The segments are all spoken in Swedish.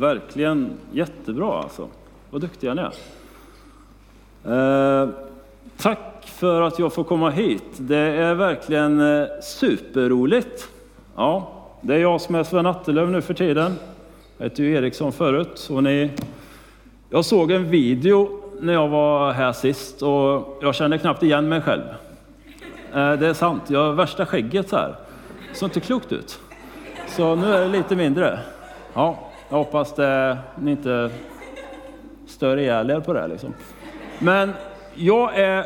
Verkligen jättebra alltså. Vad duktiga ni är. Eh, tack för att jag får komma hit. Det är verkligen eh, superroligt. Ja, det är jag som är Sven Attelöv nu för tiden. Jag hette ju Eriksson förut. Och ni, jag såg en video när jag var här sist och jag kände knappt igen mig själv. Eh, det är sant, jag har värsta skägget så här. Det såg inte klokt ut. Så nu är det lite mindre. Ja, jag hoppas det, ni inte stör ihjäl er på det. Liksom. Men jag är,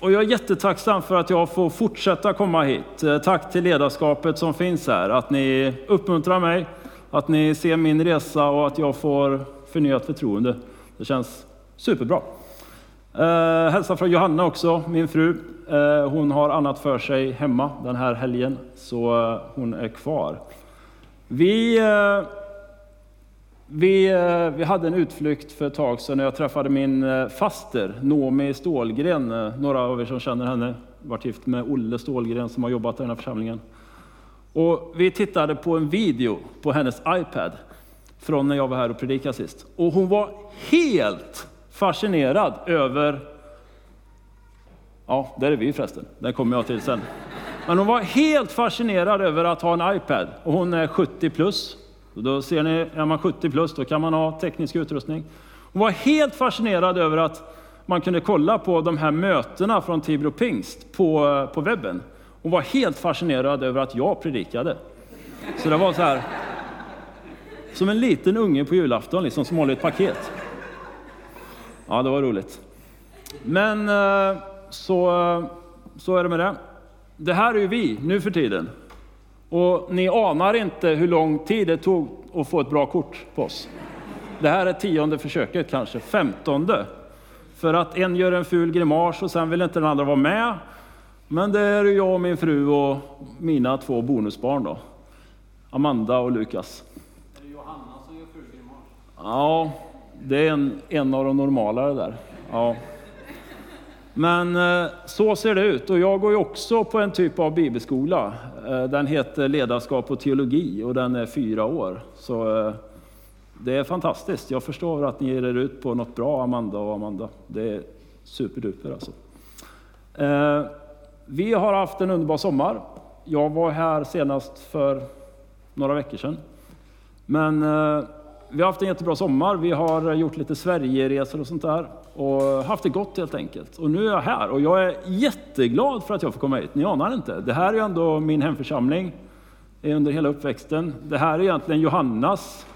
och jag är jättetacksam för att jag får fortsätta komma hit. Eh, tack till ledarskapet som finns här, att ni uppmuntrar mig, att ni ser min resa och att jag får förnyat förtroende. Det känns superbra. Eh, hälsa från Johanna också, min fru. Eh, hon har annat för sig hemma den här helgen, så eh, hon är kvar. Vi, eh, vi, eh, vi hade en utflykt för ett tag sedan när jag träffade min eh, faster, Nomi Stålgren. Eh, några av er som känner henne, varit gift med Olle Stålgren som har jobbat i den här församlingen. Och vi tittade på en video på hennes iPad från när jag var här och predikade sist. Och hon var helt fascinerad över, ja, där är vi förresten, den kommer jag till sen. Men hon var helt fascinerad över att ha en iPad och hon är 70 plus. Och då ser ni, är man 70 plus då kan man ha teknisk utrustning. Hon var helt fascinerad över att man kunde kolla på de här mötena från Tibro Pingst på, eh, på webben. Hon var helt fascinerad över att jag predikade. Så det var så här, som en liten unge på julafton, liksom, som håller ett paket. Ja, det var roligt. Men eh, så, eh, så är det med det. Det här är ju vi nu för tiden. Och ni anar inte hur lång tid det tog att få ett bra kort på oss. Det här är tionde försöket kanske, femtonde. För att en gör en ful grimas och sen vill inte den andra vara med. Men det är jag och min fru och mina två bonusbarn då. Amanda och Lukas. Är det Johanna som gör ful grimas? Ja, det är en, en av de normalare där. Ja. Men eh, så ser det ut. Och jag går ju också på en typ av bibelskola. Eh, den heter Ledarskap och teologi och den är fyra år. Så eh, det är fantastiskt. Jag förstår att ni ger er ut på något bra, Amanda och Amanda. Det är superduper alltså. Vi har haft en underbar sommar. Jag var här senast för några veckor sedan. Men vi har haft en jättebra sommar. Vi har gjort lite Sverigeresor och sånt där och haft det gott helt enkelt. Och nu är jag här och jag är jätteglad för att jag får komma hit. Ni anar inte. Det här är ju ändå min hemförsamling under hela uppväxten. Det här är egentligen Johannas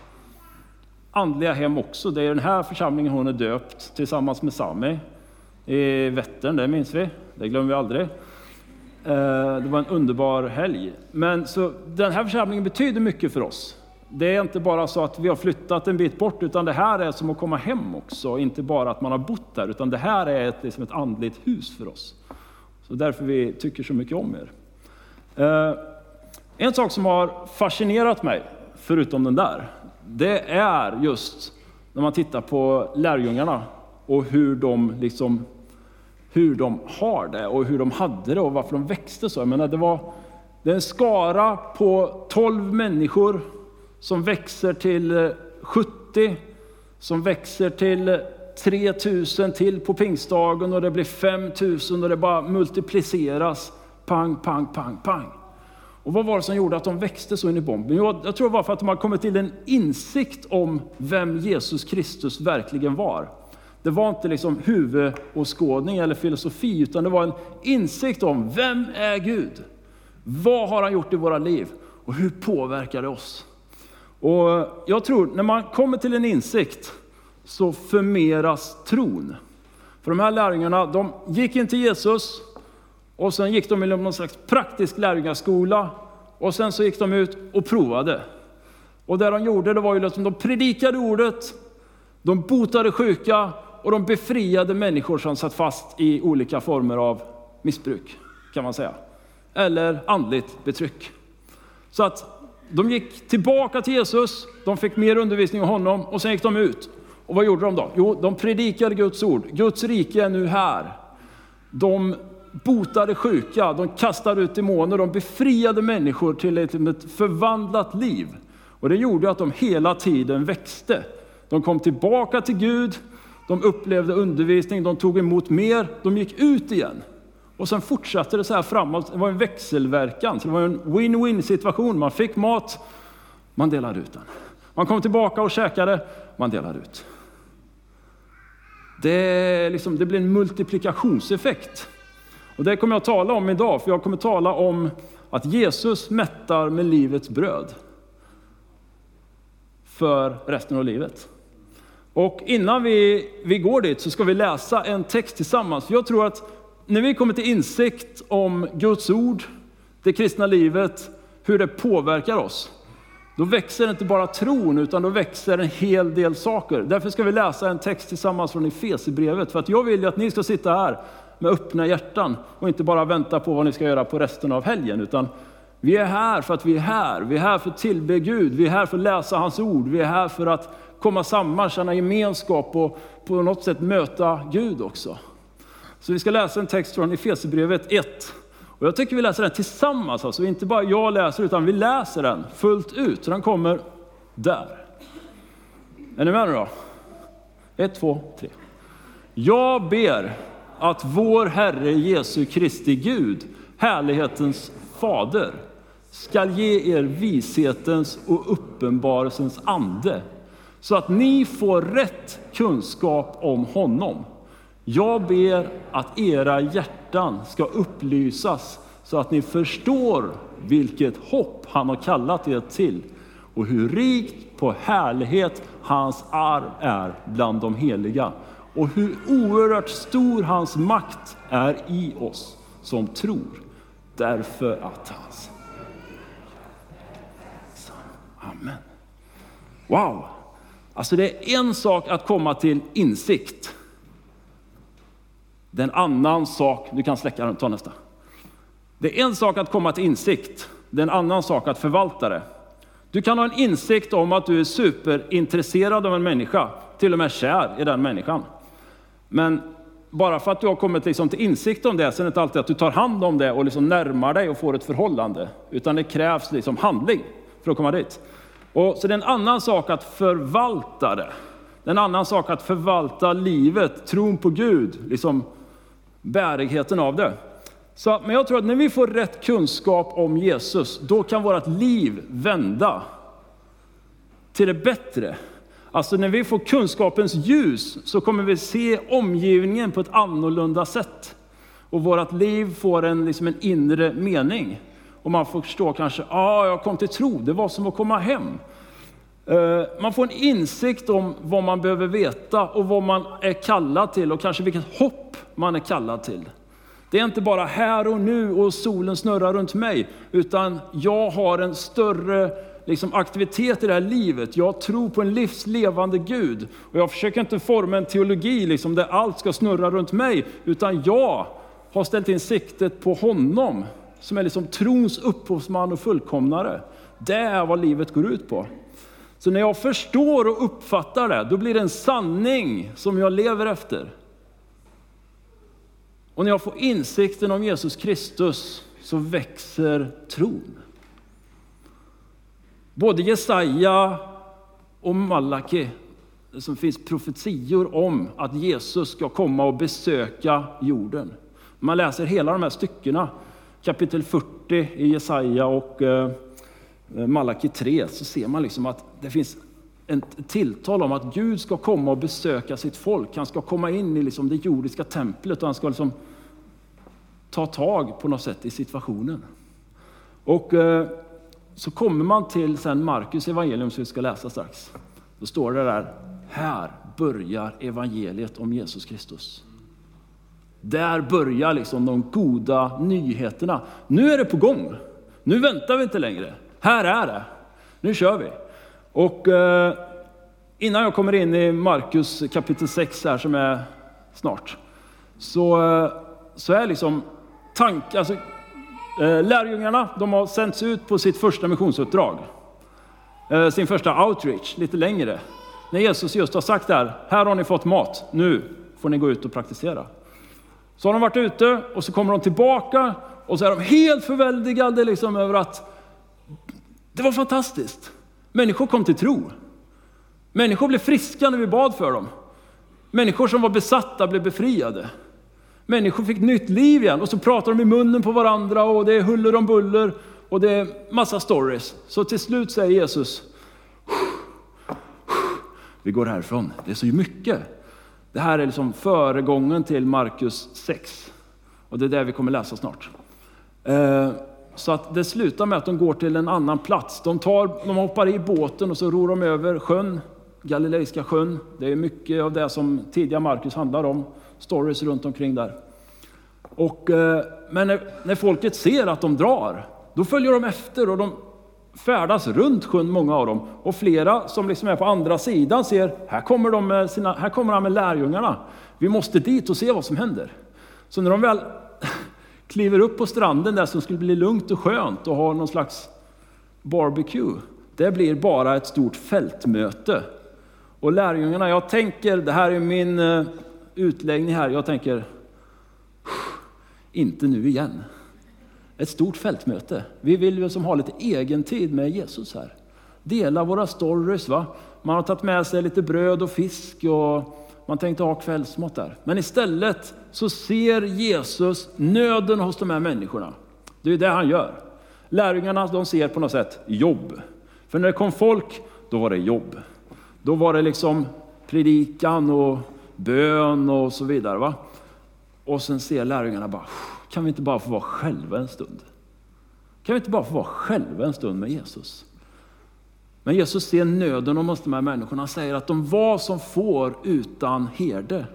andliga hem också. Det är den här församlingen hon är döpt tillsammans med Sami i Vättern, det minns vi. Det glömmer vi aldrig. Eh, det var en underbar helg. Men så den här församlingen betyder mycket för oss. Det är inte bara så att vi har flyttat en bit bort, utan det här är som att komma hem också. Inte bara att man har bott där, utan det här är ett, liksom ett andligt hus för oss. Så därför vi tycker så mycket om er. Eh, En sak som har fascinerat mig, förutom den där, det är just när man tittar på lärjungarna och hur de liksom hur de har det och hur de hade det och varför de växte så. Jag menar, det var det är en skara på 12 människor som växer till eh, 70, som växer till eh, 3000 till på pingstdagen och det blir 5000 och det bara multipliceras. Pang, pang, pang, pang. Och vad var det som gjorde att de växte så in i bomben? Jo, jag tror det var för att de hade kommit till en insikt om vem Jesus Kristus verkligen var. Det var inte liksom huvudåskådning eller filosofi, utan det var en insikt om vem är Gud? Vad har han gjort i våra liv? Och hur påverkar det oss? Och jag tror, när man kommer till en insikt så förmeras tron. För de här lärjungarna, de gick in till Jesus och sen gick de i någon slags praktisk lärjungaskola och sen så gick de ut och provade. Och det de gjorde, det var ju liksom, de predikade ordet, de botade sjuka och de befriade människor som satt fast i olika former av missbruk, kan man säga. Eller andligt betryck. Så att de gick tillbaka till Jesus, de fick mer undervisning av honom och sen gick de ut. Och vad gjorde de då? Jo, de predikade Guds ord. Guds rike är nu här. De botade sjuka, de kastade ut demoner, de befriade människor till ett, förvandlat liv. Och det gjorde att de hela tiden växte. De kom tillbaka till Gud, de upplevde undervisning, de tog emot mer, de gick ut igen. Och sen fortsatte det så här framåt. Det var en växelverkan, så det var en win-win situation. Man fick mat, man delade ut den. Man kom tillbaka och käkade, man delade ut. Det, liksom, det blir en multiplikationseffekt. Och det kommer jag att tala om idag, för jag kommer att tala om att Jesus mättar med livets bröd för resten av livet. Och innan vi, vi går dit så ska vi läsa en text tillsammans. Jag tror att när vi kommer till insikt om Guds ord, det kristna livet, hur det påverkar oss, då växer inte bara tron, utan då växer en hel del saker. Därför ska vi läsa en text tillsammans från Efesierbrevet, för att jag vill ju att ni ska sitta här med öppna hjärtan och inte bara vänta på vad ni ska göra på resten av helgen, utan vi är här för att vi är här. Vi är här för att tillbe Gud, vi är här för att läsa hans ord, vi är här för att komma samman, känna gemenskap och på något sätt möta Gud också. Så vi ska läsa en text från Efesierbrevet 1. Och jag tycker vi läser den tillsammans, alltså inte bara jag läser, utan vi läser den fullt ut. Så den kommer där. Är ni med nu då? Ett, två, tre. Jag ber att vår Herre Jesu Kristi Gud, härlighetens fader, skall ge er vishetens och uppenbarelsens ande, så att ni får rätt kunskap om honom. Jag ber att era hjärtan ska upplysas så att ni förstår vilket hopp han har kallat er till och hur rikt på härlighet hans arv är bland de heliga och hur oerhört stor hans makt är i oss som tror därför att hans... Amen. Wow! Alltså det är en sak att komma till insikt. Det är en annan sak, du kan släcka den, ta nästa. Det är en sak att komma till insikt, det är en annan sak att förvalta det. Du kan ha en insikt om att du är superintresserad av en människa, till och med kär i den människan. Men bara för att du har kommit liksom till insikt om det, så är det inte alltid att du tar hand om det och liksom närmar dig och får ett förhållande. Utan det krävs liksom handling för att komma dit. Och, så det är en annan sak att förvalta det. Det är en annan sak att förvalta livet, tron på Gud, liksom bärigheten av det. Så, men jag tror att när vi får rätt kunskap om Jesus, då kan vårt liv vända till det bättre. Alltså när vi får kunskapens ljus så kommer vi se omgivningen på ett annorlunda sätt. Och vårt liv får en, liksom en inre mening. Och man förstår kanske, ja, ah, jag kom till tro, det var som att komma hem. Eh, man får en insikt om vad man behöver veta och vad man är kallad till och kanske vilket hopp man är kallad till. Det är inte bara här och nu och solen snurrar runt mig, utan jag har en större liksom, aktivitet i det här livet. Jag tror på en livslevande Gud. Och jag försöker inte forma en teologi liksom, där allt ska snurra runt mig, utan jag har ställt in siktet på honom, som är liksom trons upphovsman och fullkomnare. Det är vad livet går ut på. Så när jag förstår och uppfattar det, då blir det en sanning som jag lever efter. Och när jag får insikten om Jesus Kristus så växer tron. Både Jesaja och Malaki, som finns profetior om att Jesus ska komma och besöka jorden. Man läser hela de här styckena, kapitel 40 i Jesaja och eh, Eh, Malaki 3, så ser man liksom att det finns ett tilltal om att Gud ska komma och besöka sitt folk. Han ska komma in i liksom det jordiska templet och han ska liksom ta tag på något sätt i situationen. Och eh, så kommer man till sen Markus evangelium som vi ska läsa strax. Då står det där, här börjar evangeliet om Jesus Kristus. Där börjar liksom de goda nyheterna. Nu är det på gång. Nu väntar vi inte längre. Här är det. Nu kör vi. Och eh, innan jag kommer in i Markus kapitel 6 här som är snart, så, eh, så är liksom tanken, alltså, eh, lärjungarna, de har sänts ut på sitt första missionsuppdrag. Eh, sin första outreach, lite längre. När Jesus just har sagt där, här har ni fått mat, nu får ni gå ut och praktisera. Så har de varit ute och så kommer de tillbaka och så är de helt förväldigade liksom över att det var fantastiskt. Människor kom till tro. Människor blev friska när vi bad för dem. Människor som var besatta blev befriade. Människor fick nytt liv igen och så pratar de i munnen på varandra och det är huller om buller och det är massa stories. Så till slut säger Jesus, vi går härifrån. Det är så mycket. Det här är liksom föregången till Markus 6. Och det är det vi kommer läsa snart. Eh, så att det slutar med att de går till en annan plats. De, tar, de hoppar i båten och så ror de över sjön, Galileiska sjön. Det är mycket av det som tidiga Markus handlar om. Stories runt omkring där. Och, eh, men när, när folket ser att de drar, då följer de efter och de färdas runt sjön, många av dem. Och flera som liksom är på andra sidan ser, här kommer, de med sina, här kommer han med lärjungarna. Vi måste dit och se vad som händer. Så när de väl kliver upp på stranden där som skulle bli lugnt och skönt och ha någon slags barbecue, det blir bara ett stort fältmöte. Och lärjungarna, jag tänker, det här är min eh, utläggning här, jag tänker, inte nu igen ett stort fältmöte. Vi vill ju som ha lite egen tid med Jesus här. Dela våra stories. Va? Man har tagit med sig lite bröd och fisk och man tänkte ha kvällsmat där. Men istället så ser Jesus nöden hos de här människorna. Det är det han gör. Lärjungarna de ser på något sätt jobb. För när det kom folk, då var det jobb. Då var det liksom predikan och bön och så vidare. Va? Och sen ser lärjungarna bara, kan vi inte bara få vara själva en stund? Kan vi inte bara få vara själva en stund med Jesus? Men Jesus ser nöden hos de här människorna. Han säger att de var som får utan herde.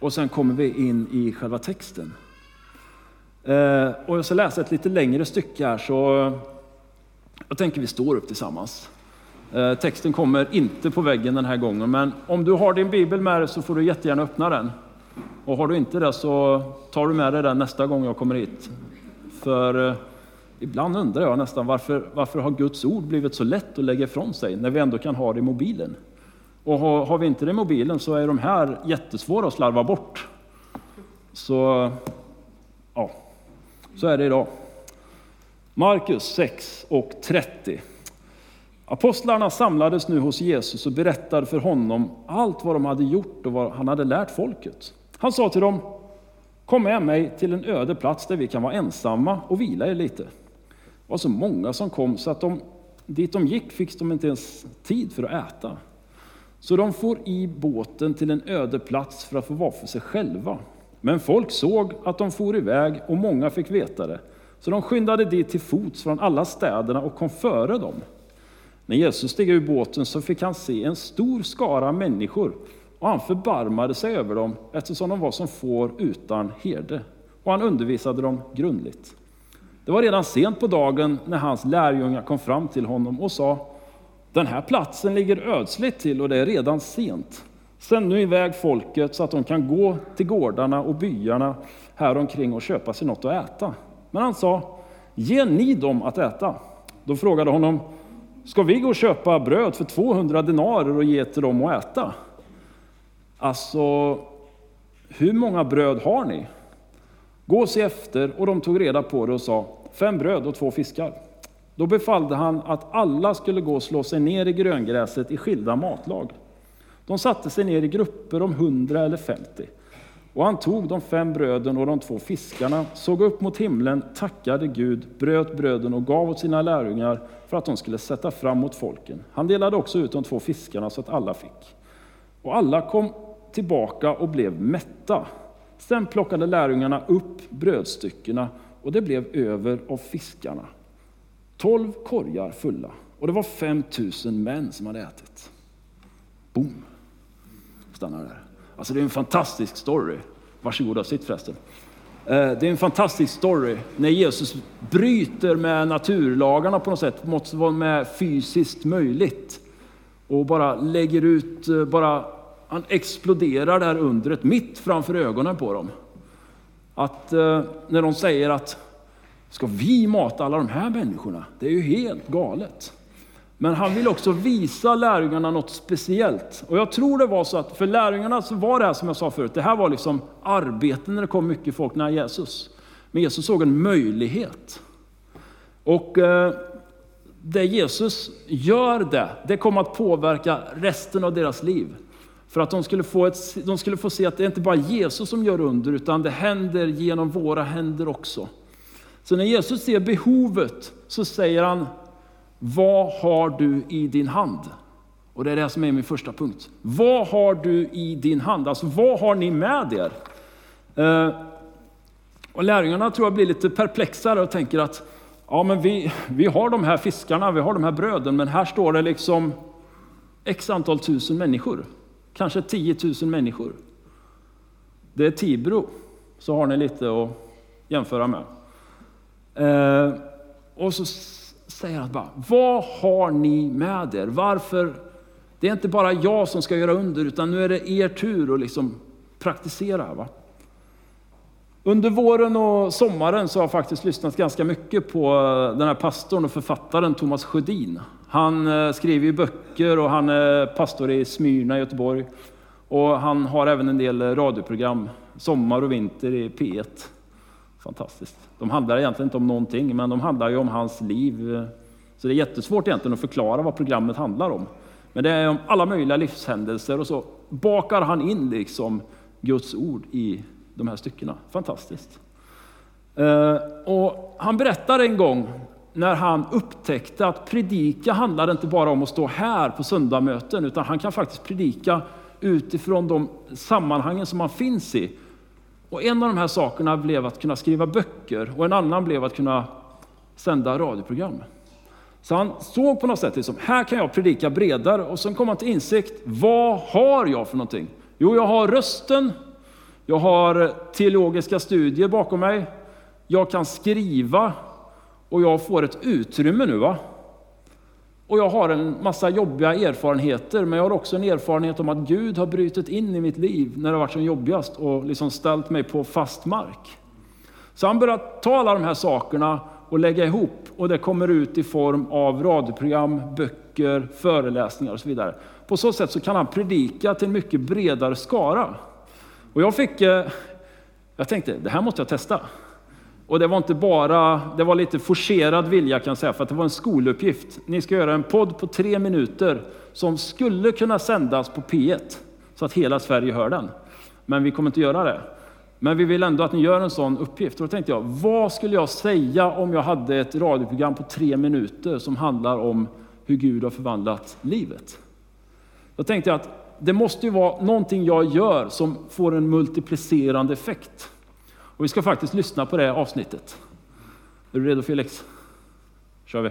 Och sen kommer vi in i själva texten. Eh, och jag ska läsa ett lite längre stycke här, så jag tänker vi står upp tillsammans. Eh, texten kommer inte på väggen den här gången, men om du har din bibel med dig så får du jättegärna öppna den. Och har du inte det så tar du med dig den nästa gång jag kommer hit. För eh, ibland undrar jag nästan varför, varför har Guds ord blivit så lätt att lägga ifrån sig när vi ändå kan ha det i mobilen? Och har, har vi inte det i mobilen så är de här jättesvåra att slarva bort. Så, ja, så är det idag. Markus 6 och 30. Apostlarna samlades nu hos Jesus och berättade för honom allt vad de hade gjort och vad han hade lärt folket. Han sa till dem, kom med mig till en öde plats där vi kan vara ensamma och vila er lite. Det var så många som kom så att de, dit de gick fick de inte ens tid för att äta. Så de får i båten till en öde plats för att få vara för sig själva. Men folk såg att de for iväg och många fick veta det. Så de skyndade dit till fots från alla städerna och kom före dem. När Jesus steg ur båten så fick han se en stor skara människor och han förbarmade sig över dem eftersom de var som får utan herde. Och han undervisade dem grundligt. Det var redan sent på dagen när hans lärjungar kom fram till honom och sa Den här platsen ligger ödsligt till och det är redan sent. Sänd nu iväg folket så att de kan gå till gårdarna och byarna här omkring och köpa sig något att äta. Men han sa Ge ni dem att äta. Då frågade honom Ska vi gå och köpa bröd för 200 denarer och ge till dem att äta? Alltså, hur många bröd har ni? Gå och se efter, och de tog reda på det och sa, fem bröd och två fiskar. Då befallde han att alla skulle gå och slå sig ner i gröngräset i skilda matlag. De satte sig ner i grupper om hundra eller femtio. Och han tog de fem bröden och de två fiskarna, såg upp mot himlen, tackade Gud, bröt bröden och gav åt sina lärjungar för att de skulle sätta fram mot folken. Han delade också ut de två fiskarna så att alla fick. Och alla kom tillbaka och blev mätta. Sen plockade lärjungarna upp brödstyckena och det blev över av fiskarna. Tolv korgar fulla. Och det var 5000 män som hade ätit. Boom! Stannar där. Alltså det är en fantastisk story. Varsågoda, sitt förresten. Eh, det är en fantastisk story när Jesus bryter med naturlagarna på något sätt, måste vara med fysiskt möjligt. Och bara lägger ut, eh, bara han exploderar det här undret mitt framför ögonen på dem. Att eh, när de säger att ska vi mata alla de här människorna? Det är ju helt galet. Men han vill också visa lärjungarna något speciellt. Och jag tror det var så att för lärjungarna så var det här som jag sa förut, det här var liksom arbete när det kom mycket folk nära Jesus. Men Jesus såg en möjlighet. Och eh, det Jesus gör det, det kommer att påverka resten av deras liv. För att de skulle, få ett, de skulle få se att det inte bara är Jesus som gör under, utan det händer genom våra händer också. Så när Jesus ser behovet så säger han, vad har du i din hand? Och det är det som är min första punkt. Vad har du i din hand? Alltså vad har ni med er? Eh, och lärjungarna tror jag blir lite perplexade och tänker att ja, men vi, vi har de här fiskarna, vi har de här bröden, men här står det liksom x antal tusen människor. Kanske 10 000 människor. Det är Tibro, så har ni lite att jämföra med. Eh, och så säger han bara, vad har ni med er? Varför? Det är inte bara jag som ska göra under, utan nu är det er tur att liksom praktisera. Va? Under våren och sommaren så har jag faktiskt lyssnat ganska mycket på eh, den här pastorn och författaren Thomas Sjödin. Han eh, skriver ju böcker och han är pastor i Smyrna i Göteborg. Och han har även en del eh, radioprogram, sommar och vinter i P1. Fantastiskt. De handlar egentligen inte om någonting, men de handlar ju om hans liv. Så det är jättesvårt egentligen att förklara vad programmet handlar om. Men det är om alla möjliga livshändelser och så bakar han in liksom Guds ord i de här styckena. Fantastiskt. Eh, och han berättar en gång när han upptäckte att predika handlar inte bara om att stå här på söndagsmöten utan han kan faktiskt predika utifrån de sammanhangen som man finns i. Och en av de här sakerna blev att kunna skriva böcker och en annan blev att kunna sända radioprogram. Så han såg på något sätt liksom, här kan jag predika bredare och sen kom han till insikt, vad har jag för någonting? Jo, jag har rösten, jag har teologiska studier bakom mig, jag kan skriva och jag får ett utrymme nu. va? Och jag har en massa jobbiga erfarenheter, men jag har också en erfarenhet om att Gud har brutit in i mitt liv när det har varit som jobbigast och liksom ställt mig på fast mark. Så han börjar ta alla de här sakerna och lägga ihop och det kommer ut i form av radioprogram, böcker, föreläsningar och så vidare. På så sätt så kan han predika till en mycket bredare skara. Och jag fick, eh, jag tänkte, det här måste jag testa. Och det var inte bara, det var lite forcerad vilja kan jag säga, för att det var en skoluppgift. Ni ska göra en podd på tre minuter som skulle kunna sändas på P1, så att hela Sverige hör den. Men vi kommer inte göra det. Men vi vill ändå att ni gör en sån uppgift. Och då tänkte jag, vad skulle jag säga om jag hade ett radioprogram på tre minuter som handlar om hur Gud har förvandlat livet? Då tänkte jag att det måste ju vara någonting jag gör som får en multiplicerande effekt. Och vi ska faktiskt lyssna på det avsnittet. Är du redo Felix? kör vi.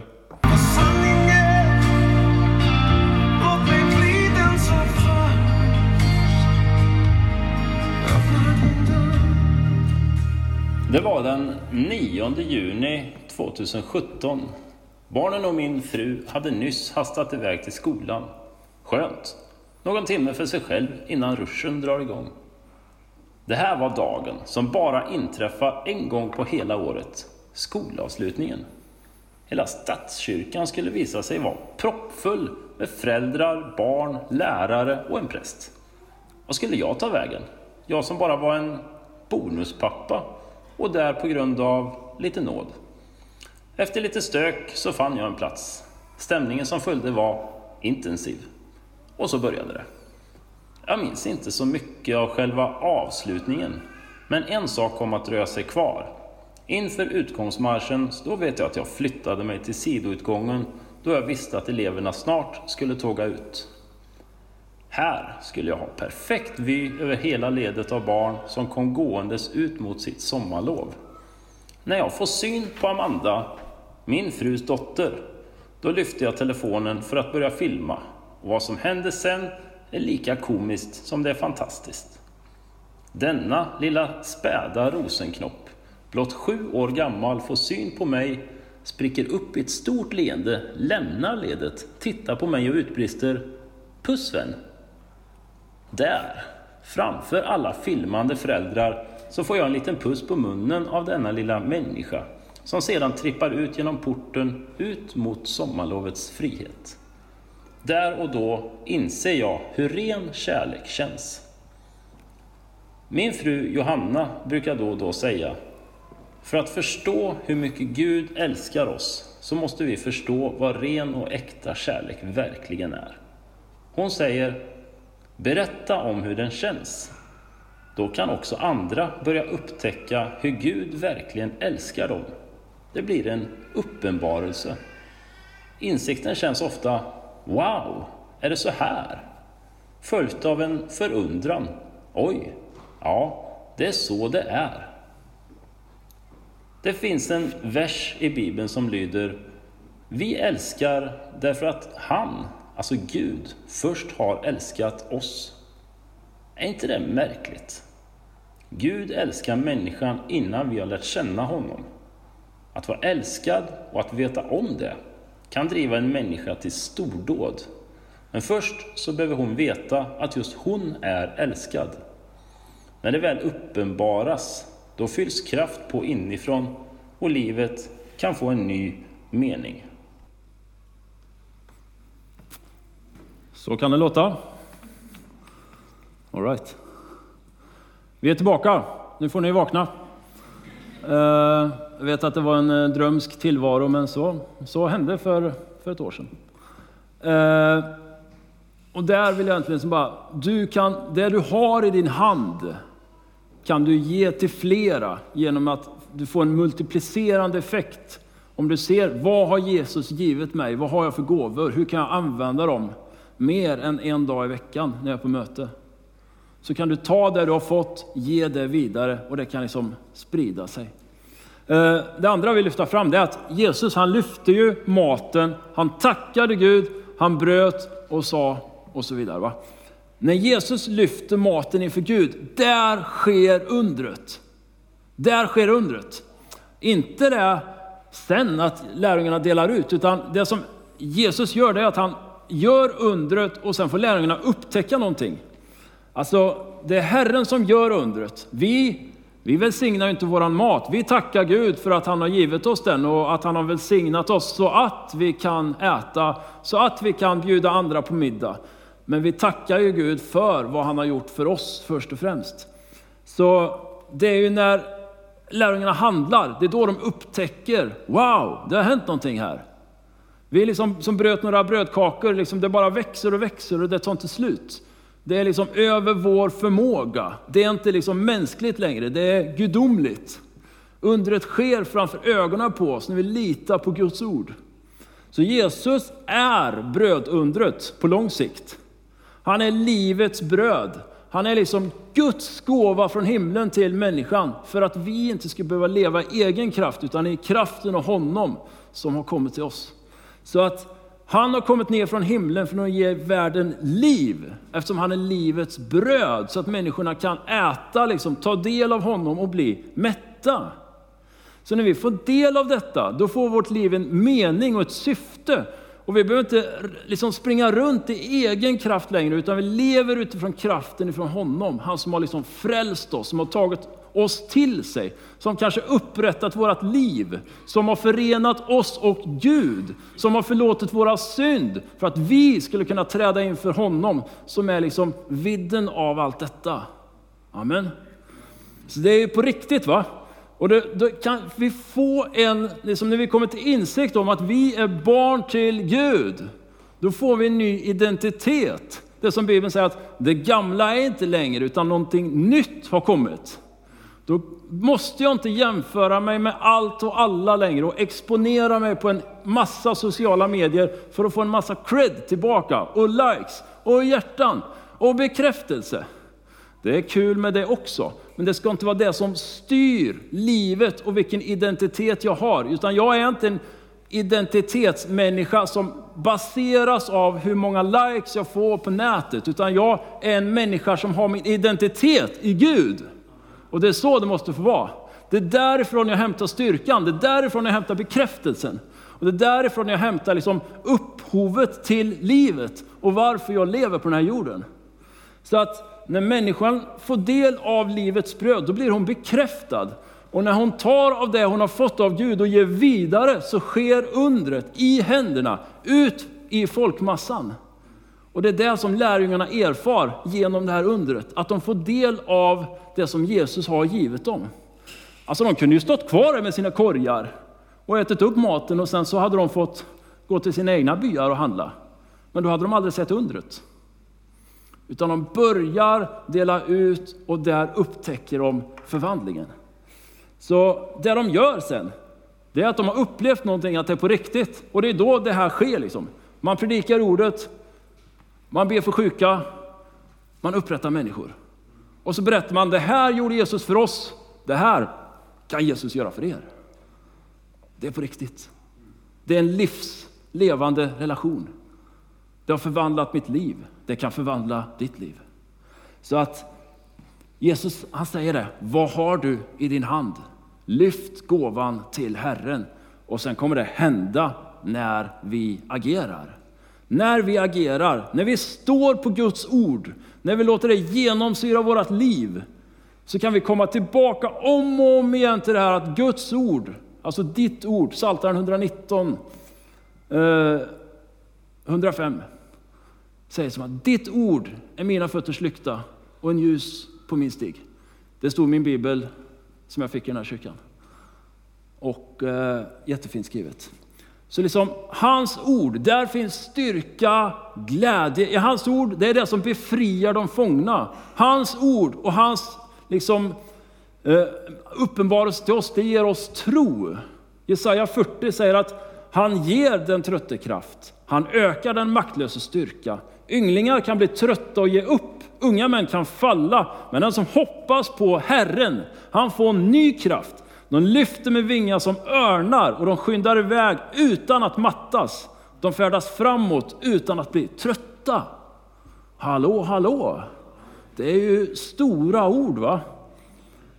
Det var den 9 juni 2017. Barnen och min fru hade nyss hastat iväg till skolan. Skönt. Någon timme för sig själv innan ruschen drar igång. Det här var dagen som bara inträffar en gång på hela året. Skolavslutningen. Hela stadskyrkan skulle visa sig vara proppfull med föräldrar, barn, lärare och en präst. Vad skulle jag ta vägen? Jag som bara var en bonuspappa och där på grund av lite nåd. Efter lite stök så fann jag en plats. Stämningen som följde var intensiv. Och så började det. Jag minns inte så mycket av själva avslutningen, men en sak kom att dröja sig kvar. Inför utgångsmarschen, då vet jag att jag flyttade mig till sidoutgången då jag visste att eleverna snart skulle tåga ut. Här skulle jag ha perfekt vy över hela ledet av barn som kom gåendes ut mot sitt sommarlov. När jag får syn på Amanda, min frus dotter, då lyfter jag telefonen för att börja filma. Och vad som händer sen är lika komiskt som det är fantastiskt. Denna lilla späda rosenknopp, blott sju år gammal, får syn på mig, spricker upp i ett stort leende, lämnar ledet, tittar på mig och utbrister Puss vän! Där, framför alla filmande föräldrar, så får jag en liten puss på munnen av denna lilla människa som sedan trippar ut genom porten ut mot sommarlovets frihet. Där och då inser jag hur ren kärlek känns. Min fru Johanna brukar då och då säga, för att förstå hur mycket Gud älskar oss så måste vi förstå vad ren och äkta kärlek verkligen är. Hon säger, berätta om hur den känns. Då kan också andra börja upptäcka hur Gud verkligen älskar dem. Det blir en uppenbarelse. Insikten känns ofta, wow, är det så här? Följt av en förundran, oj, ja, det är så det är. Det finns en vers i Bibeln som lyder Vi älskar därför att han, alltså Gud, först har älskat oss. Är inte det märkligt? Gud älskar människan innan vi har lärt känna honom. Att vara älskad och att veta om det kan driva en människa till stordåd. Men först så behöver hon veta att just hon är älskad. När det väl uppenbaras, då fylls kraft på inifrån och livet kan få en ny mening. Så kan det låta. All right. Vi är tillbaka. Nu får ni vakna. Eh, jag vet att det var en eh, drömsk tillvaro, men så, så hände för, för ett år sedan. Eh, och där vill jag egentligen som bara, du kan, det du har i din hand kan du ge till flera genom att du får en multiplicerande effekt. Om du ser, vad har Jesus givit mig? Vad har jag för gåvor? Hur kan jag använda dem mer än en dag i veckan när jag är på möte? Så kan du ta det du har fått, ge det vidare och det kan liksom sprida sig. Eh, det andra vi lyfta fram det är att Jesus han lyfte ju maten, han tackade Gud, han bröt och sa och så vidare. Va? När Jesus lyfter maten inför Gud, där sker undret. Där sker undret. Inte det sen att lärjungarna delar ut, utan det som Jesus gör det är att han gör undret och sen får lärjungarna upptäcka någonting. Alltså, det är Herren som gör undret. Vi, vi välsignar inte våran mat. Vi tackar Gud för att han har givit oss den och att han har välsignat oss så att vi kan äta, så att vi kan bjuda andra på middag. Men vi tackar ju Gud för vad han har gjort för oss först och främst. Så det är ju när lärjungarna handlar, det är då de upptäcker, wow, det har hänt någonting här. Vi är liksom som bröt några brödkakor, liksom det bara växer och växer och det tar inte slut. Det är liksom över vår förmåga. Det är inte liksom mänskligt längre, det är gudomligt. Undret sker framför ögonen på oss när vi litar på Guds ord. Så Jesus är brödundret på lång sikt. Han är livets bröd. Han är liksom Guds gåva från himlen till människan för att vi inte ska behöva leva i egen kraft utan i kraften av honom som har kommit till oss. Så att han har kommit ner från himlen för att ge världen liv, eftersom han är livets bröd, så att människorna kan äta, liksom, ta del av honom och bli mätta. Så när vi får del av detta, då får vårt liv en mening och ett syfte. Och vi behöver inte liksom springa runt i egen kraft längre, utan vi lever utifrån kraften ifrån honom. Han som har liksom frälst oss, som har tagit oss till sig, som kanske upprättat vårt liv, som har förenat oss och Gud, som har förlåtit våra synd för att vi skulle kunna träda inför honom, som är liksom vidden av allt detta. Amen. Så det är på riktigt va? Och då, då kan vi få en, liksom när vi kommer till insikt om att vi är barn till Gud, då får vi en ny identitet. Det som Bibeln säger att det gamla är inte längre, utan någonting nytt har kommit. Då måste jag inte jämföra mig med allt och alla längre och exponera mig på en massa sociala medier för att få en massa cred tillbaka och likes och hjärtan och bekräftelse. Det är kul med det också, men det ska inte vara det som styr livet och vilken identitet jag har, utan jag är inte en identitetsmänniska som baseras av hur många likes jag får på nätet, utan jag är en människa som har min identitet i Gud. Och det är så det måste få vara. Det är därifrån jag hämtar styrkan, det är därifrån jag hämtar bekräftelsen. Och det är därifrån jag hämtar liksom upphovet till livet och varför jag lever på den här jorden. Så att när människan får del av livets bröd, då blir hon bekräftad. Och när hon tar av det hon har fått av Gud och ger vidare, så sker undret i händerna, ut i folkmassan. Och det är det som lärjungarna erfar genom det här undret, att de får del av det som Jesus har givit dem. Alltså de kunde ju stått kvar med sina korgar och ätit upp maten och sen så hade de fått gå till sina egna byar och handla. Men då hade de aldrig sett undret. Utan de börjar dela ut och där upptäcker de förvandlingen. Så det de gör sen, det är att de har upplevt någonting, att det är på riktigt. Och det är då det här sker. Liksom. Man predikar ordet, man ber för sjuka, man upprättar människor. Och så berättar man, det här gjorde Jesus för oss, det här kan Jesus göra för er. Det är på riktigt. Det är en livslevande relation. Det har förvandlat mitt liv. Det kan förvandla ditt liv. Så att Jesus han säger det, vad har du i din hand? Lyft gåvan till Herren. Och sen kommer det hända när vi agerar. När vi agerar, när vi står på Guds ord, när vi låter det genomsyra vårt liv, så kan vi komma tillbaka om och om igen till det här att Guds ord, alltså ditt ord, Psaltaren 119, eh, 105, säger som att ditt ord är mina fötters lykta och en ljus på min stig. Det stod i min bibel som jag fick i den här kyrkan. Och eh, jättefint skrivet. Så liksom hans ord, där finns styrka, glädje. I hans ord, det är det som befriar de fångna. Hans ord och hans liksom, eh, uppenbarelse till oss, det ger oss tro. Jesaja 40 säger att han ger den trötte kraft. Han ökar den maktlösa styrka. Ynglingar kan bli trötta och ge upp. Unga män kan falla, men den som hoppas på Herren, han får ny kraft. De lyfter med vingar som örnar och de skyndar iväg utan att mattas. De färdas framåt utan att bli trötta. Hallå, hallå! Det är ju stora ord va?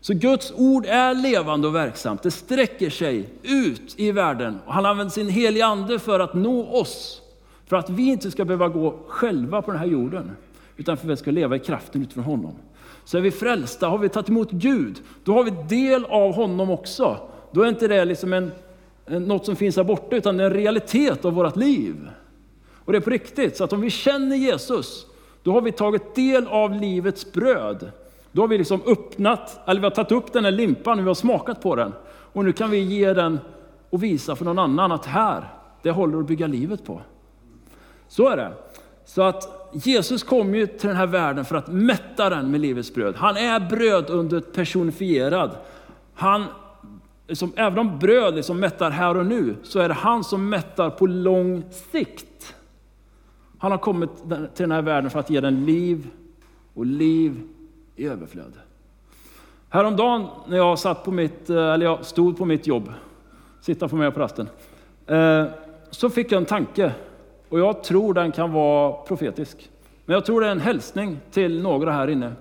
Så Guds ord är levande och verksamt. Det sträcker sig ut i världen och han använder sin heliga ande för att nå oss. För att vi inte ska behöva gå själva på den här jorden, utan för att vi ska leva i kraften utifrån honom. Så är vi frälsta, har vi tagit emot Gud, då har vi del av honom också. Då är inte det liksom en, en, något som finns här borta, utan det är en realitet av vårt liv. Och det är på riktigt, så att om vi känner Jesus, då har vi tagit del av livets bröd. Då har vi liksom öppnat, eller vi har tagit upp den här limpan, vi har smakat på den. Och nu kan vi ge den och visa för någon annan att här, det håller att bygga livet på. Så är det. Så att Jesus kom ju till den här världen för att mätta den med livets bröd. Han är brödundret personifierad. Han, liksom, även om bröd liksom mättar här och nu, så är det han som mättar på lång sikt. Han har kommit till den här världen för att ge den liv och liv i överflöd. Häromdagen när jag, satt på mitt, eh, eller jag stod på mitt jobb, sitta på mig på rasten, eh, så fick jag en tanke och jag tror den kan vara profetisk. Men jag tror det är en hälsning till några här inne.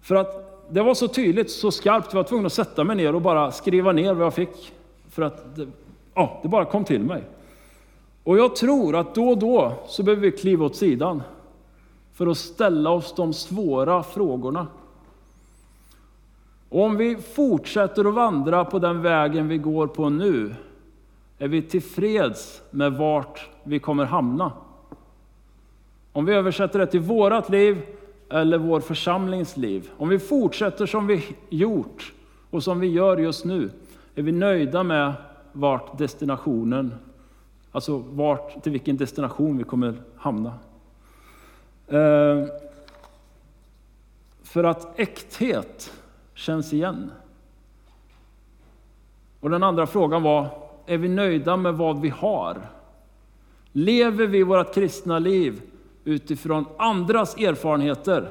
För att det var så tydligt, så skarpt, jag var tvungen att sätta mig ner och bara skriva ner vad jag fick. För att det, ja, det bara kom till mig. Och jag tror att då och då så behöver vi kliva åt sidan för att ställa oss de svåra frågorna. Och om vi fortsätter att vandra på den vägen vi går på nu, är vi tillfreds med vart vi kommer hamna? Om vi översätter det till vårat liv eller vår församlings liv. Om vi fortsätter som vi gjort och som vi gör just nu, är vi nöjda med vart destinationen, alltså vart, till vilken destination vi kommer hamna. Eh, för att äkthet känns igen. Och den andra frågan var, är vi nöjda med vad vi har? Lever vi vårt kristna liv utifrån andras erfarenheter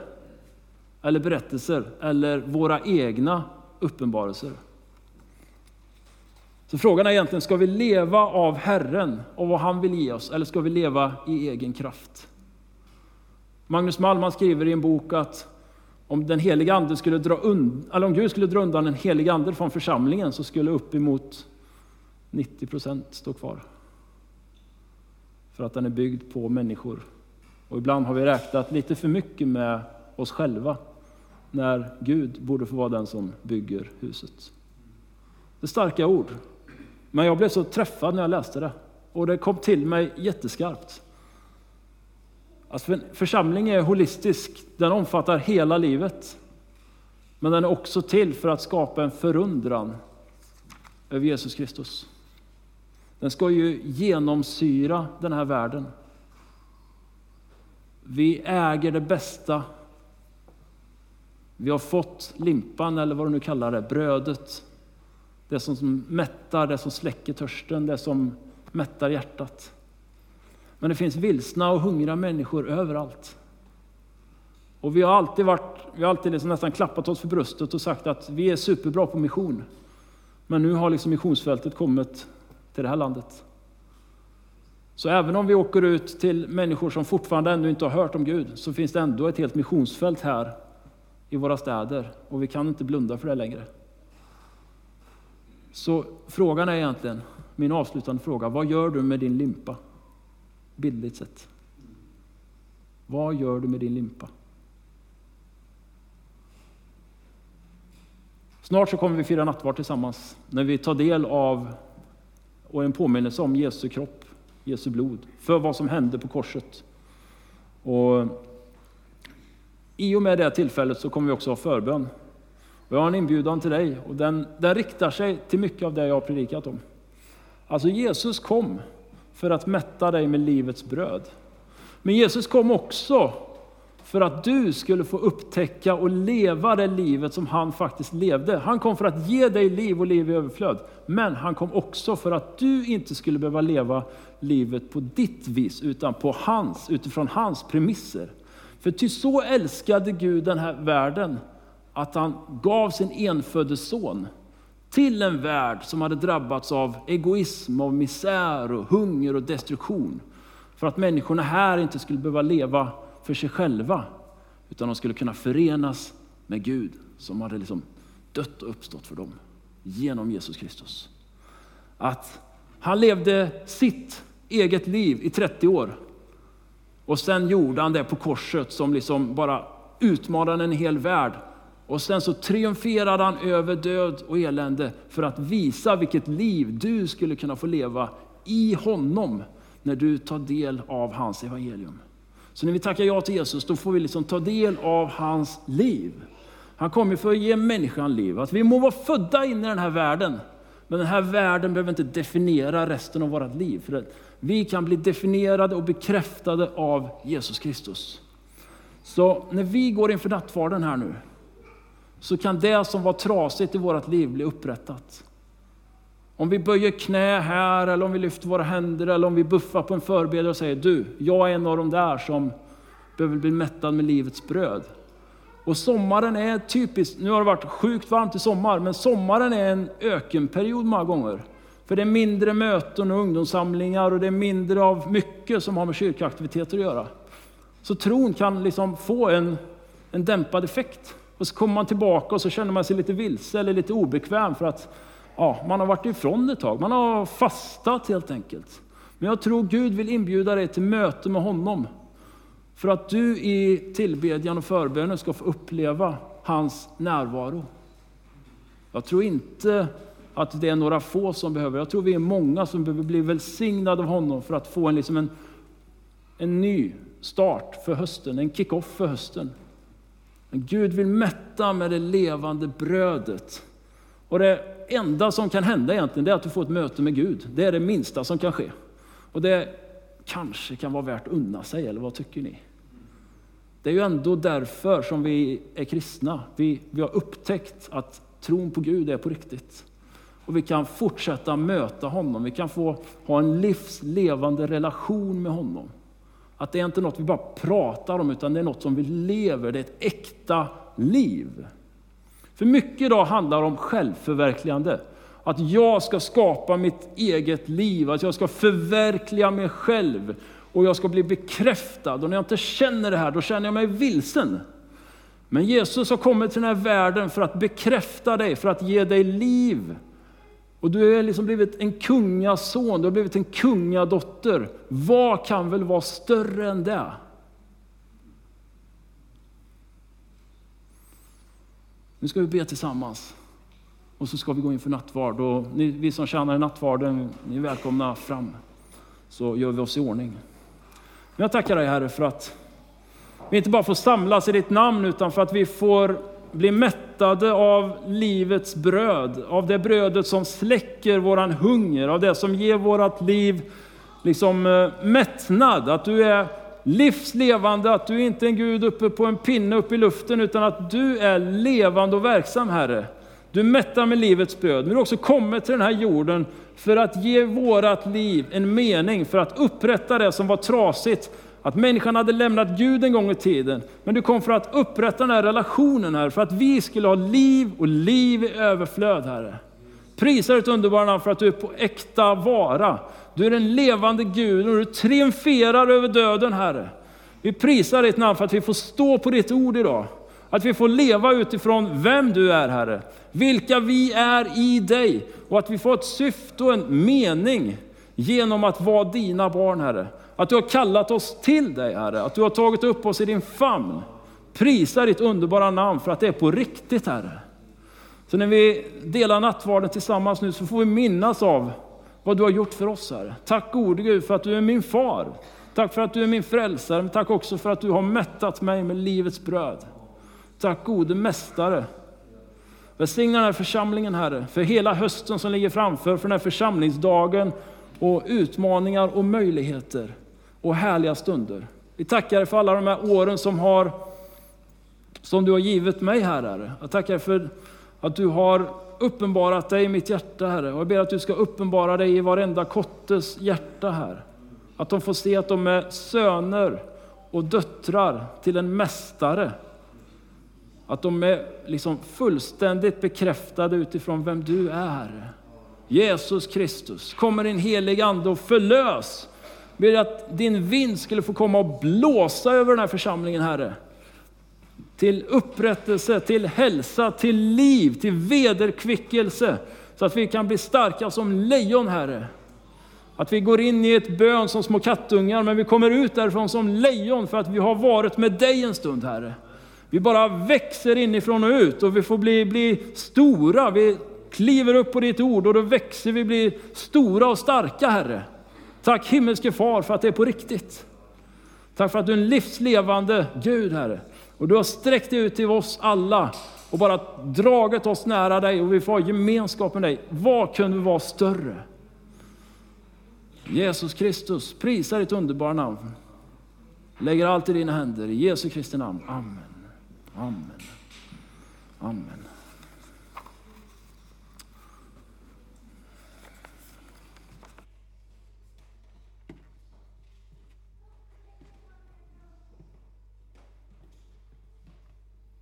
eller berättelser eller våra egna uppenbarelser? Så frågan är egentligen, ska vi leva av Herren och vad han vill ge oss eller ska vi leva i egen kraft? Magnus Malm skriver i en bok att om den heliga ande skulle dra und- eller om Gud skulle dra undan den helige ande från församlingen så skulle uppemot 90 procent står kvar. För att den är byggd på människor. Och ibland har vi räknat lite för mycket med oss själva, när Gud borde få vara den som bygger huset. Det är starka ord, men jag blev så träffad när jag läste det. Och det kom till mig jätteskarpt. Alltså församling är holistisk, den omfattar hela livet. Men den är också till för att skapa en förundran över Jesus Kristus. Den ska ju genomsyra den här världen. Vi äger det bästa. Vi har fått limpan, eller vad du nu kallar det, brödet. Det som mättar, det som släcker törsten, det som mättar hjärtat. Men det finns vilsna och hungriga människor överallt. Och vi har alltid, varit, vi har alltid liksom nästan klappat oss för bröstet och sagt att vi är superbra på mission. Men nu har liksom missionsfältet kommit till det här landet. Så även om vi åker ut till människor som fortfarande ännu inte har hört om Gud, så finns det ändå ett helt missionsfält här i våra städer och vi kan inte blunda för det längre. Så frågan är egentligen, min avslutande fråga, vad gör du med din limpa? Bildligt sett. Vad gör du med din limpa? Snart så kommer vi fira nattvard tillsammans när vi tar del av och en påminnelse om Jesu kropp, Jesu blod, för vad som hände på korset. Och I och med det tillfället så kommer vi också ha förbön. Och jag har en inbjudan till dig och den, den riktar sig till mycket av det jag har predikat om. Alltså Jesus kom för att mätta dig med livets bröd. Men Jesus kom också för att du skulle få upptäcka och leva det livet som han faktiskt levde. Han kom för att ge dig liv och liv i överflöd. Men han kom också för att du inte skulle behöva leva livet på ditt vis, utan på hans, utifrån hans premisser. För ty så älskade Gud den här världen att han gav sin enfödde son till en värld som hade drabbats av egoism, av misär, och hunger och destruktion. För att människorna här inte skulle behöva leva för sig själva, utan de skulle kunna förenas med Gud som hade liksom dött och uppstått för dem genom Jesus Kristus. Att han levde sitt eget liv i 30 år och sen gjorde han det på korset som liksom bara utmanade en hel värld. Och sen så triumferade han över död och elände för att visa vilket liv du skulle kunna få leva i honom när du tar del av hans evangelium. Så när vi tackar ja till Jesus, då får vi liksom ta del av hans liv. Han kommer för att ge människan liv. Att vi må vara födda in i den här världen, men den här världen behöver inte definiera resten av vårt liv. För att vi kan bli definierade och bekräftade av Jesus Kristus. Så när vi går inför nattvarden här nu, så kan det som var trasigt i vårt liv bli upprättat. Om vi böjer knä här, eller om vi lyfter våra händer, eller om vi buffar på en förebedjare och säger du, jag är en av de där som behöver bli mättad med livets bröd. Och sommaren är typiskt, nu har det varit sjukt varmt i sommar, men sommaren är en ökenperiod många gånger. För det är mindre möten och ungdomssamlingar och det är mindre av mycket som har med kyrkoaktiviteter att göra. Så tron kan liksom få en, en dämpad effekt. Och så kommer man tillbaka och så känner man sig lite vilse eller lite obekväm för att ja, man har varit ifrån ett tag. Man har fastat helt enkelt. Men jag tror Gud vill inbjuda dig till möte med honom. För att du i tillbedjan och förbönen ska få uppleva hans närvaro. Jag tror inte att det är några få som behöver, jag tror vi är många som behöver bli välsignade av honom för att få en, liksom en, en ny start för hösten, en kick-off för hösten. Men Gud vill mätta med det levande brödet. Och det enda som kan hända egentligen, det är att du får ett möte med Gud. Det är det minsta som kan ske. Och det kanske kan vara värt att unna sig, eller vad tycker ni? Det är ju ändå därför som vi är kristna. Vi, vi har upptäckt att tron på Gud är på riktigt. Och vi kan fortsätta möta honom. Vi kan få ha en livslevande relation med honom. Att det är inte något vi bara pratar om, utan det är något som vi lever. Det är ett äkta liv. För mycket idag handlar om självförverkligande. Att jag ska skapa mitt eget liv, att jag ska förverkliga mig själv och jag ska bli bekräftad. Och när jag inte känner det här, då känner jag mig vilsen. Men Jesus har kommit till den här världen för att bekräfta dig, för att ge dig liv. Och du har liksom blivit en kungason, du har blivit en kungadotter. Vad kan väl vara större än det? Nu ska vi be tillsammans. Och så ska vi gå in för nattvard. Och ni, vi som tjänar i nattvarden, ni är välkomna fram. Så gör vi oss i ordning. Men jag tackar dig Herre för att vi inte bara får samlas i ditt namn, utan för att vi får bli mättade av livets bröd, av det brödet som släcker våran hunger, av det som ger vårat liv liksom eh, mättnad, att du är livslevande, att du inte är en Gud uppe på en pinne uppe i luften, utan att du är levande och verksam Herre. Du mättar med livets bröd, men du har också kommit till den här jorden för att ge vårat liv en mening, för att upprätta det som var trasigt. Att människan hade lämnat Gud en gång i tiden, men du kom för att upprätta den här relationen här, för att vi skulle ha liv och liv i överflöd Herre. Prisar ditt underbara namn för att du är på äkta vara. Du är en levande Gud och du triumferar över döden Herre. Vi prisar ditt namn för att vi får stå på ditt ord idag. Att vi får leva utifrån vem du är Herre, vilka vi är i dig och att vi får ett syfte och en mening genom att vara dina barn Herre. Att du har kallat oss till dig Herre, att du har tagit upp oss i din famn. Prisa ditt underbara namn för att det är på riktigt Herre. Så när vi delar nattvarden tillsammans nu så får vi minnas av vad du har gjort för oss Herre. Tack gode Gud för att du är min far. Tack för att du är min frälsare, men tack också för att du har mättat mig med livets bröd. Tack gode Mästare. Välsigna den här församlingen Herre, för hela hösten som ligger framför, för den här församlingsdagen och utmaningar och möjligheter och härliga stunder. Vi tackar dig för alla de här åren som, har, som du har givit mig Herre. Jag tackar för att du har uppenbarat dig i mitt hjärta Herre. Och jag ber att du ska uppenbara dig i varenda kottes hjärta här. Att de får se att de är söner och döttrar till en mästare att de är liksom fullständigt bekräftade utifrån vem du är. Jesus Kristus, kommer din helig ande och förlös. Ber att din vind skulle få komma och blåsa över den här församlingen Herre. Till upprättelse, till hälsa, till liv, till vederkvickelse. Så att vi kan bli starka som lejon Herre. Att vi går in i ett bön som små kattungar, men vi kommer ut därifrån som lejon för att vi har varit med dig en stund Herre. Vi bara växer inifrån och ut och vi får bli, bli stora. Vi kliver upp på ditt ord och då växer vi, blir stora och starka Herre. Tack himmelske far för att det är på riktigt. Tack för att du är en livslevande Gud Herre. Och du har sträckt dig ut till oss alla och bara dragit oss nära dig och vi får ha gemenskap med dig. Vad kunde vara större? Jesus Kristus, prisa ditt underbara namn. Lägger allt i dina händer. I Jesu Kristi namn. Amen. Amen. Amen.